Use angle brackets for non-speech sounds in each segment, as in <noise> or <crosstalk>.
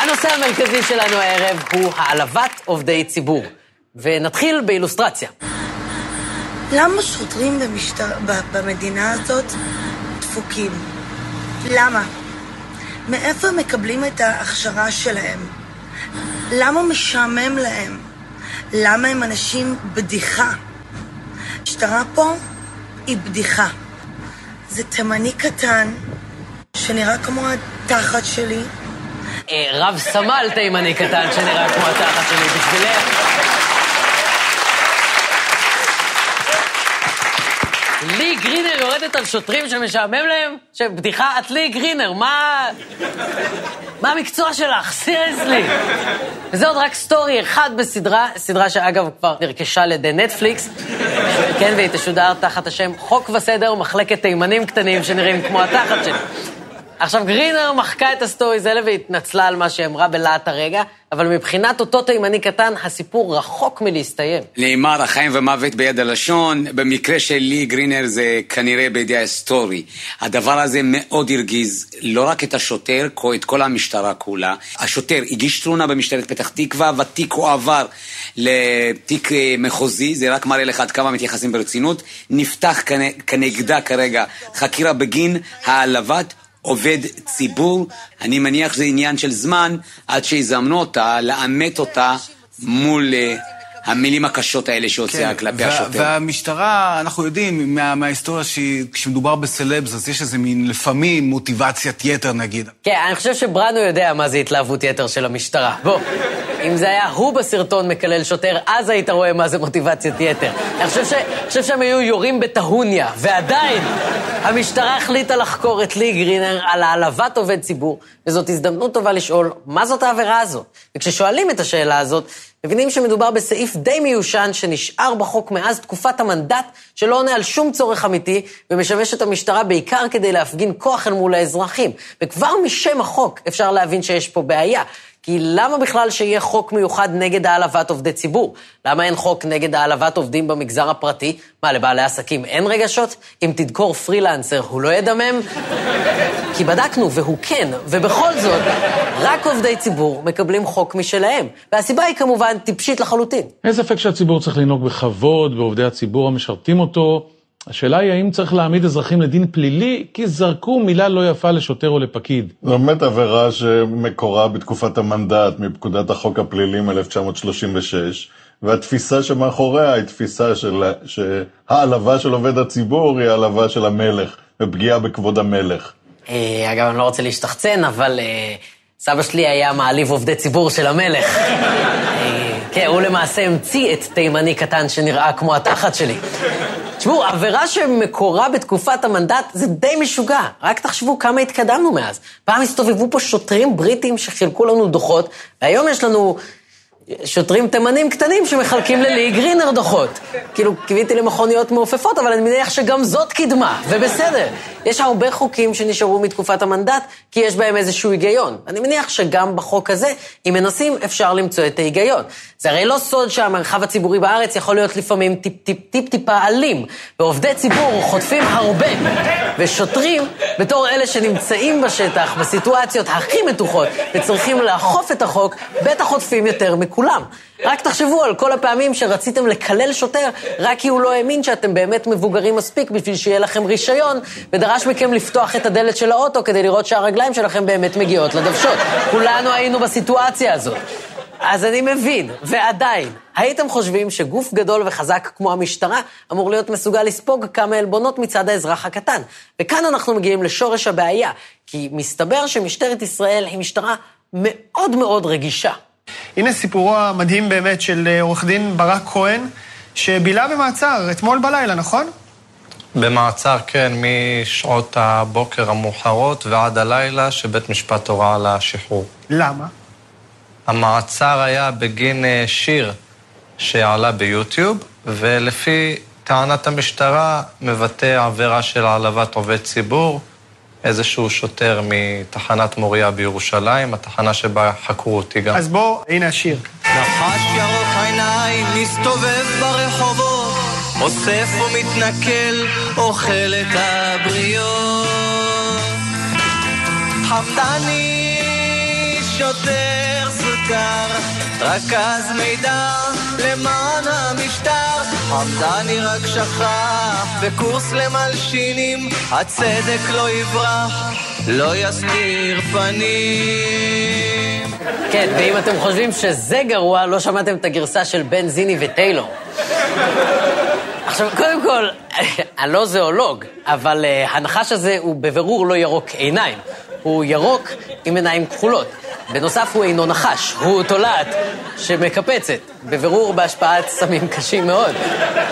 הנושא המרכזי שלנו הערב הוא העלבת עובדי ציבור. ונתחיל באילוסטרציה. למה שוטרים במשטר... במדינה הזאת דפוקים? למה? מאיפה הם מקבלים את ההכשרה שלהם? למה משעמם להם? למה הם אנשים בדיחה? המשטרה פה היא בדיחה. זה תימני קטן, שנראה כמו התחת שלי. אה, רב סמל תימני קטן שנראה כמו התחת שלי בשבילך. לי גרינר יורדת על שוטרים שמשעמם להם? שבדיחה, את לי גרינר, מה... מה המקצוע שלך? סיריוסלי. וזה עוד רק סטורי אחד בסדרה, סדרה שאגב כבר נרכשה על ידי נטפליקס, כן, והיא תשודר תחת השם חוק וסדר ומחלקת תימנים קטנים שנראים כמו התחת שלי. עכשיו, גרינר מחקה את ה stories האלה והתנצלה על מה שאמרה בלהט הרגע, אבל מבחינת אותו תימני קטן, הסיפור רחוק מלהסתיים. נאמר, החיים והמוות ביד הלשון, במקרה של לי גרינר זה כנראה ביד ה story. הדבר הזה מאוד הרגיז לא רק את השוטר, כמו את כל המשטרה כולה. השוטר הגיש תלונה במשטרת פתח תקווה, והתיק הועבר לתיק אה, מחוזי, זה רק מראה לך עד כמה מתייחסים ברצינות. נפתח כנגדה כרגע חקירה בגין העלבת עובד ציבור, אני מניח שזה עניין של זמן עד שיזמנו אותה, לאמת אותה מול אה, המילים הקשות האלה שהוציאה כן, כלפי השוטר. והמשטרה, אנחנו יודעים מה, מההיסטוריה שכשמדובר בסלבס, אז יש איזה מין לפעמים מוטיבציית יתר נגיד. כן, אני חושב שבראנו יודע מה זה התלהבות יתר של המשטרה. בוא, אם זה היה הוא בסרטון מקלל שוטר, אז היית רואה מה זה מוטיבציית יתר. אני חושב, ש... חושב שהם היו יורים בטהוניה, ועדיין המשטרה החליטה לחקור את לי גרינר על העלבת עובד ציבור, וזאת הזדמנות טובה לשאול, מה זאת העבירה הזאת? וכששואלים את השאלה הזאת, מבינים שמדובר בסעיף די מיושן שנשאר בחוק מאז תקופת המנדט, שלא עונה על שום צורך אמיתי, ומשמש את המשטרה בעיקר כדי להפגין כוח אל מול האזרחים. וכבר משם החוק אפשר להבין שיש פה בעיה. כי למה בכלל שיהיה חוק מיוחד נגד העלבת עובדי ציבור? למה אין חוק נגד העלבת עובדים במגזר הפרטי? מה, לבעלי עסקים אין רגשות? אם תדקור פרילנסר, הוא לא ידמם? כי בדקנו, והוא כן, ובכל זאת, רק עובדי ציבור מקבלים חוק משלהם. והסיבה היא כמובן טיפשית לחלוטין. אין ספק שהציבור צריך לנהוג בכבוד בעובדי הציבור המשרתים אותו. השאלה היא האם צריך להעמיד אזרחים לדין פלילי, כי זרקו מילה לא יפה לשוטר או לפקיד. זו באמת עבירה שמקורה בתקופת המנדט מפקודת החוק הפלילי מ-1936, והתפיסה שמאחוריה היא תפיסה של שהעלבה של עובד הציבור היא העלבה של המלך, ופגיעה בכבוד המלך. אה, אגב, אני לא רוצה להשתחצן, אבל אה, סבא שלי היה מעליב עובדי ציבור של המלך. אה, כן, הוא למעשה המציא את תימני קטן שנראה כמו התחת שלי. תשמעו, עבירה שמקורה בתקופת המנדט זה די משוגע. רק תחשבו כמה התקדמנו מאז. פעם הסתובבו פה שוטרים בריטים שחילקו לנו דוחות, והיום יש לנו שוטרים תימנים קטנים שמחלקים ללי גרינר דוחות. כאילו, קיוויתי למכוניות מעופפות, אבל אני מניח שגם זאת קדמה, ובסדר. יש הרבה חוקים שנשארו מתקופת המנדט, כי יש בהם איזשהו היגיון. אני מניח שגם בחוק הזה, אם מנסים, אפשר למצוא את ההיגיון. זה הרי לא סוד שהמרחב הציבורי בארץ יכול להיות לפעמים טיפ-טיפה אלים, ועובדי ציבור חוטפים הרבה, ושוטרים, בתור אלה שנמצאים בשטח, בסיטואציות הכי מתוחות, וצריכים לאכוף את החוק, בטח חוטפים יותר מכולם. רק תחשבו על כל הפעמים שרציתם לקלל שוטר, רק כי הוא לא האמין שאתם באמת מבוגרים מספיק בשביל שיהיה לכם רישיון, ודרש מכם לפתוח את הדלת של האוטו כדי לראות שהרגליים שלכם באמת מגיעות לדוושות. כולנו היינו בסיטואציה הזאת. אז אני מבין, ועדיין, הייתם חושבים שגוף גדול וחזק כמו המשטרה אמור להיות מסוגל לספוג כמה עלבונות מצד האזרח הקטן. וכאן אנחנו מגיעים לשורש הבעיה, כי מסתבר שמשטרת ישראל היא משטרה מאוד מאוד רגישה. הנה סיפורו המדהים באמת של אה, עורך דין ברק כהן, שבילה במעצר אתמול בלילה, נכון? במעצר, כן, משעות הבוקר המאוחרות ועד הלילה שבית משפט הורה על השחרור. למה? המעצר היה בגין אה, שיר שעלה ביוטיוב, ולפי טענת המשטרה מבטא עבירה של העלבת עובד ציבור, איזשהו שוטר מתחנת מוריה בירושלים, התחנה שבה חקרו אותי גם. אז בוא, הנה השיר. נחש ירוק עיניים מסתובב ברחובות, אוסף ומתנכל, אוכל את הבריות. חמדני יותר סוכר, רכז מידע למען המשטר, חמדני רק שכח בקורס למלשינים, הצדק לא יברח, לא יסתיר פנים. כן, ואם אתם חושבים שזה גרוע, לא שמעתם את הגרסה של בן זיני וטיילור. עכשיו, קודם כל, <laughs> אני לא זואולוג, אבל uh, הנחש הזה הוא בבירור לא ירוק עיניים. הוא ירוק עם עיניים כחולות. בנוסף, הוא אינו נחש, הוא תולעת שמקפצת. בבירור בהשפעת סמים קשים מאוד,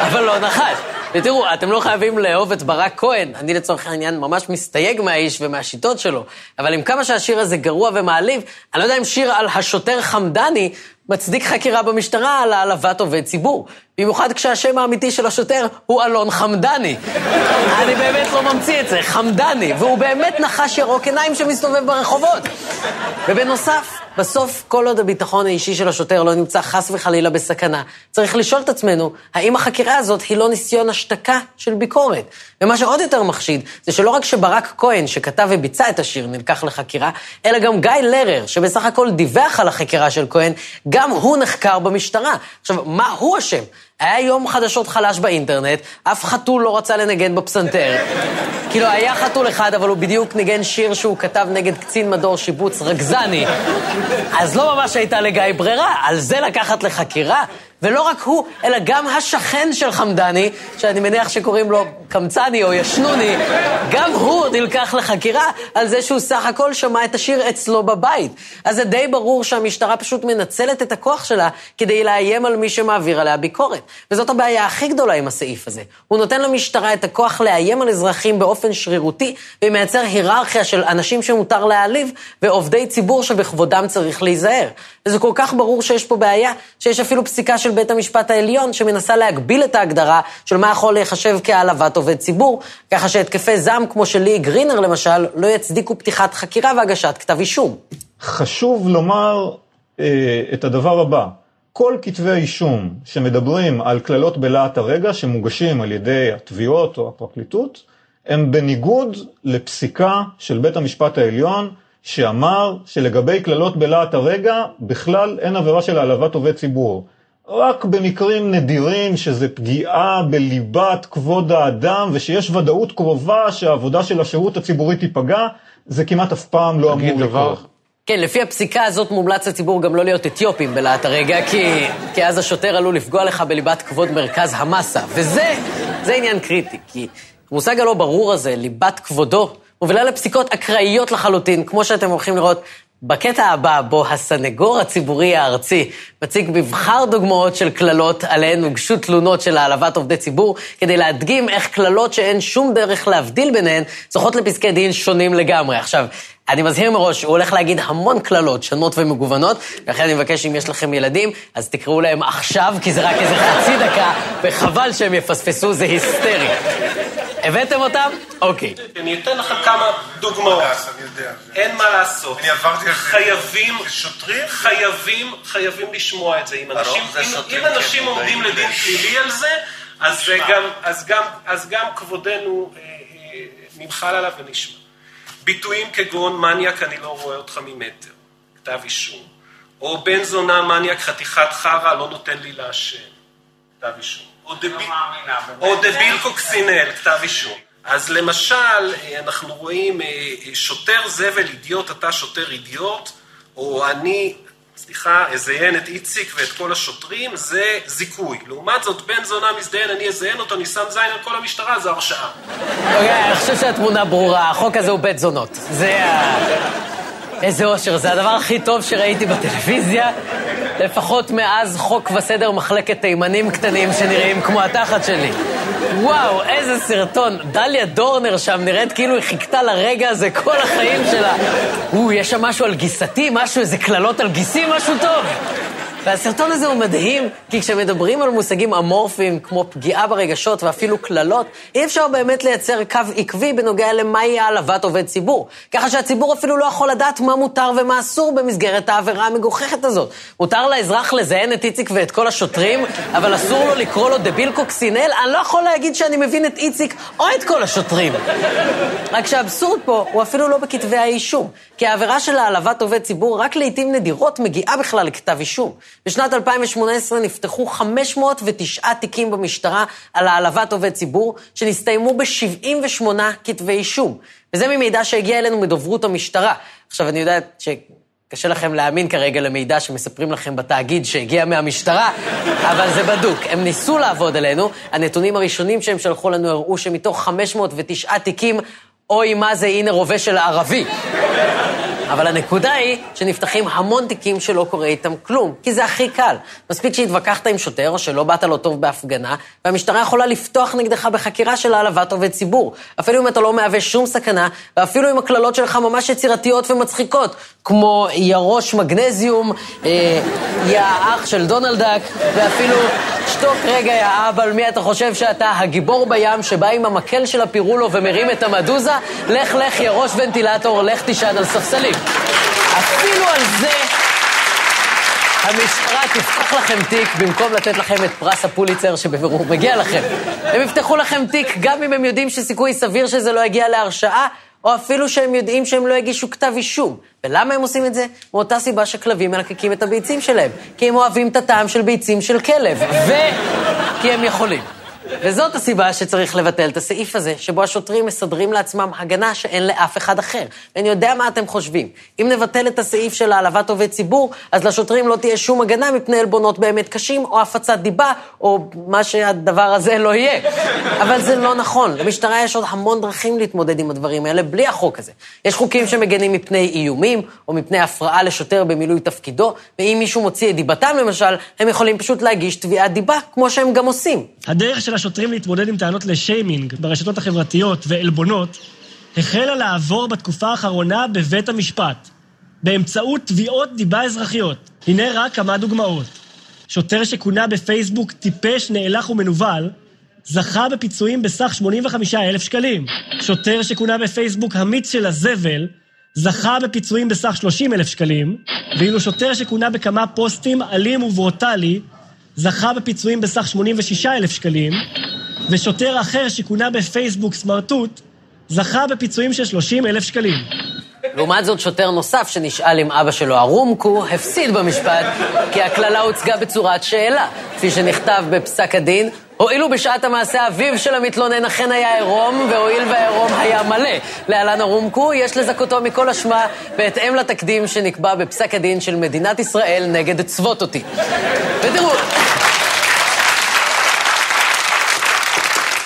אבל לא נחש. ותראו, אתם לא חייבים לאהוב את ברק כהן, אני לצורך העניין ממש מסתייג מהאיש ומהשיטות שלו, אבל עם כמה שהשיר הזה גרוע ומעליב, אני לא יודע אם שיר על השוטר חמדני מצדיק חקירה במשטרה על העלבת עובד ציבור. במיוחד כשהשם האמיתי של השוטר הוא אלון חמדני. אני באמת לא ממציא את זה, חמדני, והוא באמת נחש ירוק עיניים שמסתובב ברחובות. ובנוסף, בסוף, כל עוד הביטחון האישי של השוטר לא נמצא חס וחלילה בסכנה, צריך לשאול את עצמנו, האם החקירה הזאת היא לא ניסיון השתקה של ביקורת? ומה שעוד יותר מחשיד, זה שלא רק שברק כהן, שכתב וביצע את השיר, נלקח לחקירה, אלא גם גיא לרר, שבסך הכל דיווח על החקירה של כהן, גם הוא נחקר במשטרה. עכשיו, מה הוא אשם? היה יום חדשות חלש באינטרנט, אף חתול לא רצה לנגן בפסנתר. <laughs> כאילו, היה חתול אחד, אבל הוא בדיוק ניגן שיר שהוא כתב נגד קצין מדור שיבוץ רגזני. אז לא ממש הייתה לגיא ברירה, על זה לקחת לחקירה. ולא רק הוא, אלא גם השכן של חמדני, שאני מניח שקוראים לו קמצני או ישנוני, גם הוא נלקח לחקירה על זה שהוא סך הכל שמע את השיר אצלו בבית. אז זה די ברור שהמשטרה פשוט מנצלת את הכוח שלה כדי לאיים על מי שמעביר עליה ביקורת. וזאת הבעיה הכי גדולה עם הסעיף הזה. הוא נותן למשטרה את הכוח לאיים על אזרחים באופן שרירותי, ומייצר היררכיה של אנשים שמותר להעליב, ועובדי ציבור שבכבודם צריך להיזהר. וזה כל כך ברור שיש פה בעיה, שיש אפילו פסיקה של בית המשפט העליון שמנסה להגביל את ההגדרה של מה יכול להיחשב כהעלבת עובד ציבור, ככה שהתקפי זעם כמו של לי גרינר למשל, לא יצדיקו פתיחת חקירה והגשת כתב אישום. חשוב לומר אה, את הדבר הבא. כל כתבי האישום שמדברים על קללות בלהט הרגע שמוגשים על ידי התביעות או הפרקליטות, הם בניגוד לפסיקה של בית המשפט העליון שאמר שלגבי קללות בלהט הרגע בכלל אין עבירה של העלבת עובד ציבור. רק במקרים נדירים שזה פגיעה בליבת כבוד האדם ושיש ודאות קרובה שהעבודה של השירות הציבורי תיפגע, זה כמעט אף פעם לא אמור לקרות. כן, לפי הפסיקה הזאת מומלץ לציבור גם לא להיות אתיופים בלהט הרגע, כי, כי אז השוטר עלול לפגוע לך בליבת כבוד מרכז המסה. וזה, זה עניין קריטי, כי המושג הלא ברור הזה, ליבת כבודו, מובילה לפסיקות אקראיות לחלוטין, כמו שאתם הולכים לראות בקטע הבא, בו הסנגור הציבורי הארצי מציג מבחר דוגמאות של קללות עליהן הוגשו תלונות של העלבת עובדי ציבור, כדי להדגים איך קללות שאין שום דרך להבדיל ביניהן, זוכות לפסקי דין שונים לגמרי. עכשיו, אני מזהיר מראש, הוא הולך להגיד המון קללות שונות ומגוונות, ולכן אני מבקש, אם יש לכם ילדים, אז תקראו להם עכשיו, כי זה רק איזה חצי דקה, וחבל שהם יפספסו, זה היסטרי. הבאתם אותם? אוקיי. אני אתן לך כמה דוגמאות. אין מה לעשות. אני עברתי על זה. חייבים, שוטרים? חייבים, חייבים לשמוע את זה. אם אנשים, כן, עומדים לדין. פלילי על זה, אז זה נשמע. גם, אז גם, אז גם כבודנו אה, אה, נמחל עליו ונשמע. ביטויים כגון מניאק, אני לא רואה אותך ממטר, כתב אישום. או בן זונה מניאק, חתיכת חרא, לא נותן לי לעשן, כתב אישום. או דביל, או דביל קוקסינל, כתב אישום. אז למשל, אה, אנחנו רואים אה, אה, שוטר זבל אידיוט, אתה שוטר אידיוט, או אני, סליחה, אזיין את איציק ואת כל השוטרים, זה זיכוי. לעומת זאת, בן זונה מזדיין, אני אזיין אותו, אני שם זין על כל המשטרה, זה הרשעה. אוקיי, אני חושב שהתמונה ברורה, החוק הזה הוא בית זונות. זה ה... איזה אושר, זה הדבר הכי טוב שראיתי בטלוויזיה, לפחות מאז חוק וסדר מחלקת תימנים קטנים שנראים כמו התחת שלי. וואו, איזה סרטון. דליה דורנר שם נראית כאילו היא חיכתה לרגע הזה כל החיים שלה. או, יש שם משהו על גיסתי, משהו, איזה קללות על גיסי, משהו טוב. והסרטון הזה הוא מדהים, כי כשמדברים על מושגים אמורפיים, כמו פגיעה ברגשות ואפילו קללות, אי אפשר באמת לייצר קו עקבי בנוגע למהי העלבת עובד ציבור. ככה שהציבור אפילו לא יכול לדעת מה מותר ומה אסור במסגרת העבירה המגוחכת הזאת. מותר לאזרח לזיין את איציק ואת כל השוטרים, אבל אסור לו לקרוא לו דביל קוקסינל? אני לא יכול להגיד שאני מבין את איציק או את כל השוטרים. רק שהאבסורד פה הוא אפילו לא בכתבי האישום, כי העבירה של העלבת עובד ציבור רק לעיתים נדירות מגיעה בכלל לכתב אישום. בשנת 2018 נפתחו 509 תיקים במשטרה על העלבת עובד ציבור, שנסתיימו ב-78 כתבי אישום. וזה ממידע שהגיע אלינו מדוברות המשטרה. עכשיו, אני יודעת ש... קשה לכם להאמין כרגע למידע שמספרים לכם בתאגיד שהגיע מהמשטרה, <laughs> אבל זה בדוק. הם ניסו לעבוד עלינו, הנתונים הראשונים שהם שלחו לנו הראו שמתוך 509 תיקים, אוי, מה זה, הנה רובה של ערבי. אבל הנקודה היא שנפתחים המון תיקים שלא קורה איתם כלום, כי זה הכי קל. מספיק שהתווכחת עם שוטר או שלא באת לו טוב בהפגנה, והמשטרה יכולה לפתוח נגדך בחקירה של העלבת עובד ציבור. אפילו אם אתה לא מהווה שום סכנה, ואפילו אם הקללות שלך ממש יצירתיות ומצחיקות, כמו יא ראש מגנזיום, אה, יא אח של דונלדק, ואפילו שתוק רגע יא אבל מי אתה חושב שאתה הגיבור בים שבא עם המקל של הפירולו ומרים את המדוזה? לך לך יא ראש ונטילטור, לך תישן על ספסלים. אפילו על זה המשטרה תפתח לכם תיק במקום לתת לכם את פרס הפוליצר שבבירור מגיע לכם. הם יפתחו לכם תיק גם אם הם יודעים שסיכוי סביר שזה לא יגיע להרשעה, או אפילו שהם יודעים שהם לא יגישו כתב אישום. ולמה הם עושים את זה? מאותה סיבה שכלבים מלקקים את הביצים שלהם. כי הם אוהבים את הטעם של ביצים של כלב, וכי הם יכולים. וזאת הסיבה שצריך לבטל את הסעיף הזה, שבו השוטרים מסדרים לעצמם הגנה שאין לאף אחד אחר. ואני יודע מה אתם חושבים. אם נבטל את הסעיף של העלבת עובד ציבור, אז לשוטרים לא תהיה שום הגנה מפני עלבונות באמת קשים, או הפצת דיבה, או מה שהדבר הזה לא יהיה. אבל זה לא נכון. למשטרה יש עוד המון דרכים להתמודד עם הדברים האלה בלי החוק הזה. יש חוקים שמגנים מפני איומים, או מפני הפרעה לשוטר במילוי תפקידו, ואם מישהו מוציא את דיבתם למשל, הם יכולים פשוט להגיש תביעת דיבה, כמו שהם גם עושים. הדרך של השוטרים להתמודד עם טענות לשיימינג ברשתות החברתיות ועלבונות החלה לעבור בתקופה האחרונה בבית המשפט, באמצעות תביעות דיבה אזרחיות. הנה רק כמה דוגמאות. שוטר שכונה בפייסבוק טיפש, נאלח ומנוול, זכה בפיצויים בסך 85,000 שקלים. שוטר שכונה בפייסבוק המיץ של הזבל, זכה בפיצויים בסך 30,000 שקלים, ואילו שוטר שכונה בכמה פוסטים אלים וברוטלי, זכה בפיצויים בסך 86,000 שקלים, ושוטר אחר שכונה בפייסבוק סמרטוט, זכה בפיצויים של 30,000 שקלים. לעומת זאת, שוטר נוסף שנשאל אם אבא שלו ערום, הפסיד במשפט, כי הקללה הוצגה בצורת שאלה. כפי שנכתב בפסק הדין, הואילו בשעת המעשה אביו של המתלונן אכן היה עירום, והואיל והעירום היה מלא. להלן הרומקו, יש לזכותו מכל אשמה, בהתאם לתקדים שנקבע בפסק הדין של מדינת ישראל נגד צוות אותי. ותראו...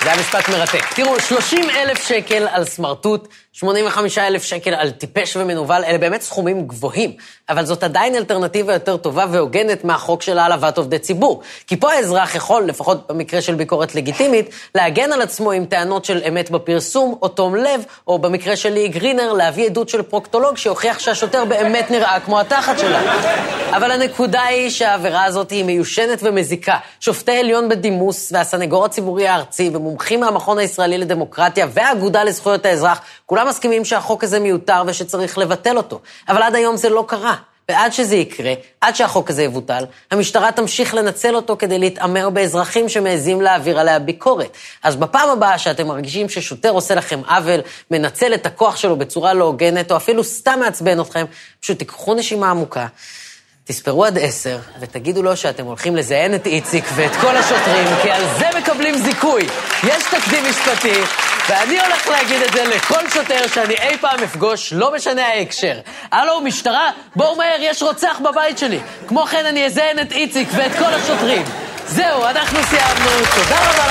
זה היה משפט מרתק. תראו, 30 אלף שקל על סמרטוט, 85 אלף שקל על טיפש ומנוול, אלה באמת סכומים גבוהים, אבל זאת עדיין אלטרנטיבה יותר טובה והוגנת מהחוק של העלבת עובדי ציבור. כי פה האזרח יכול, לפחות במקרה של ביקורת לגיטימית, להגן על עצמו עם טענות של אמת בפרסום, או תום לב, או במקרה של לי גרינר, להביא עדות של פרוקטולוג שיוכיח שהשוטר באמת נראה כמו התחת שלה. אבל הנקודה היא שהעבירה הזאת היא מיושנת ומזיקה. שופטי עליון בדימוס והסנגור הציבורי הארצי ומומחים מהמכון הישראלי לדמוקרטיה והאגודה לזכויות האזרח, כולם מסכימים שהחוק הזה מיותר ושצריך לבטל אותו. אבל עד היום זה לא קרה. ועד שזה יקרה, עד שהחוק הזה יבוטל, המשטרה תמשיך לנצל אותו כדי להתעמר באזרחים שמעזים להעביר עליה ביקורת. אז בפעם הבאה שאתם מרגישים ששוטר עושה לכם עוול, מנצל את הכוח שלו בצורה לא הוגנת, או אפילו סתם מעצבן אתכם, פשוט תיקחו נשימה עמוקה. תספרו עד עשר, ותגידו לו שאתם הולכים לזיין את איציק ואת כל השוטרים, כי על זה מקבלים זיכוי. יש תקדים משפטי, ואני הולך להגיד את זה לכל שוטר שאני אי פעם אפגוש, לא משנה ההקשר. הלו, משטרה, בואו מהר, יש רוצח בבית שלי. כמו כן, אני אזיין את איציק ואת כל השוטרים. זהו, אנחנו סיימנו, תודה רבה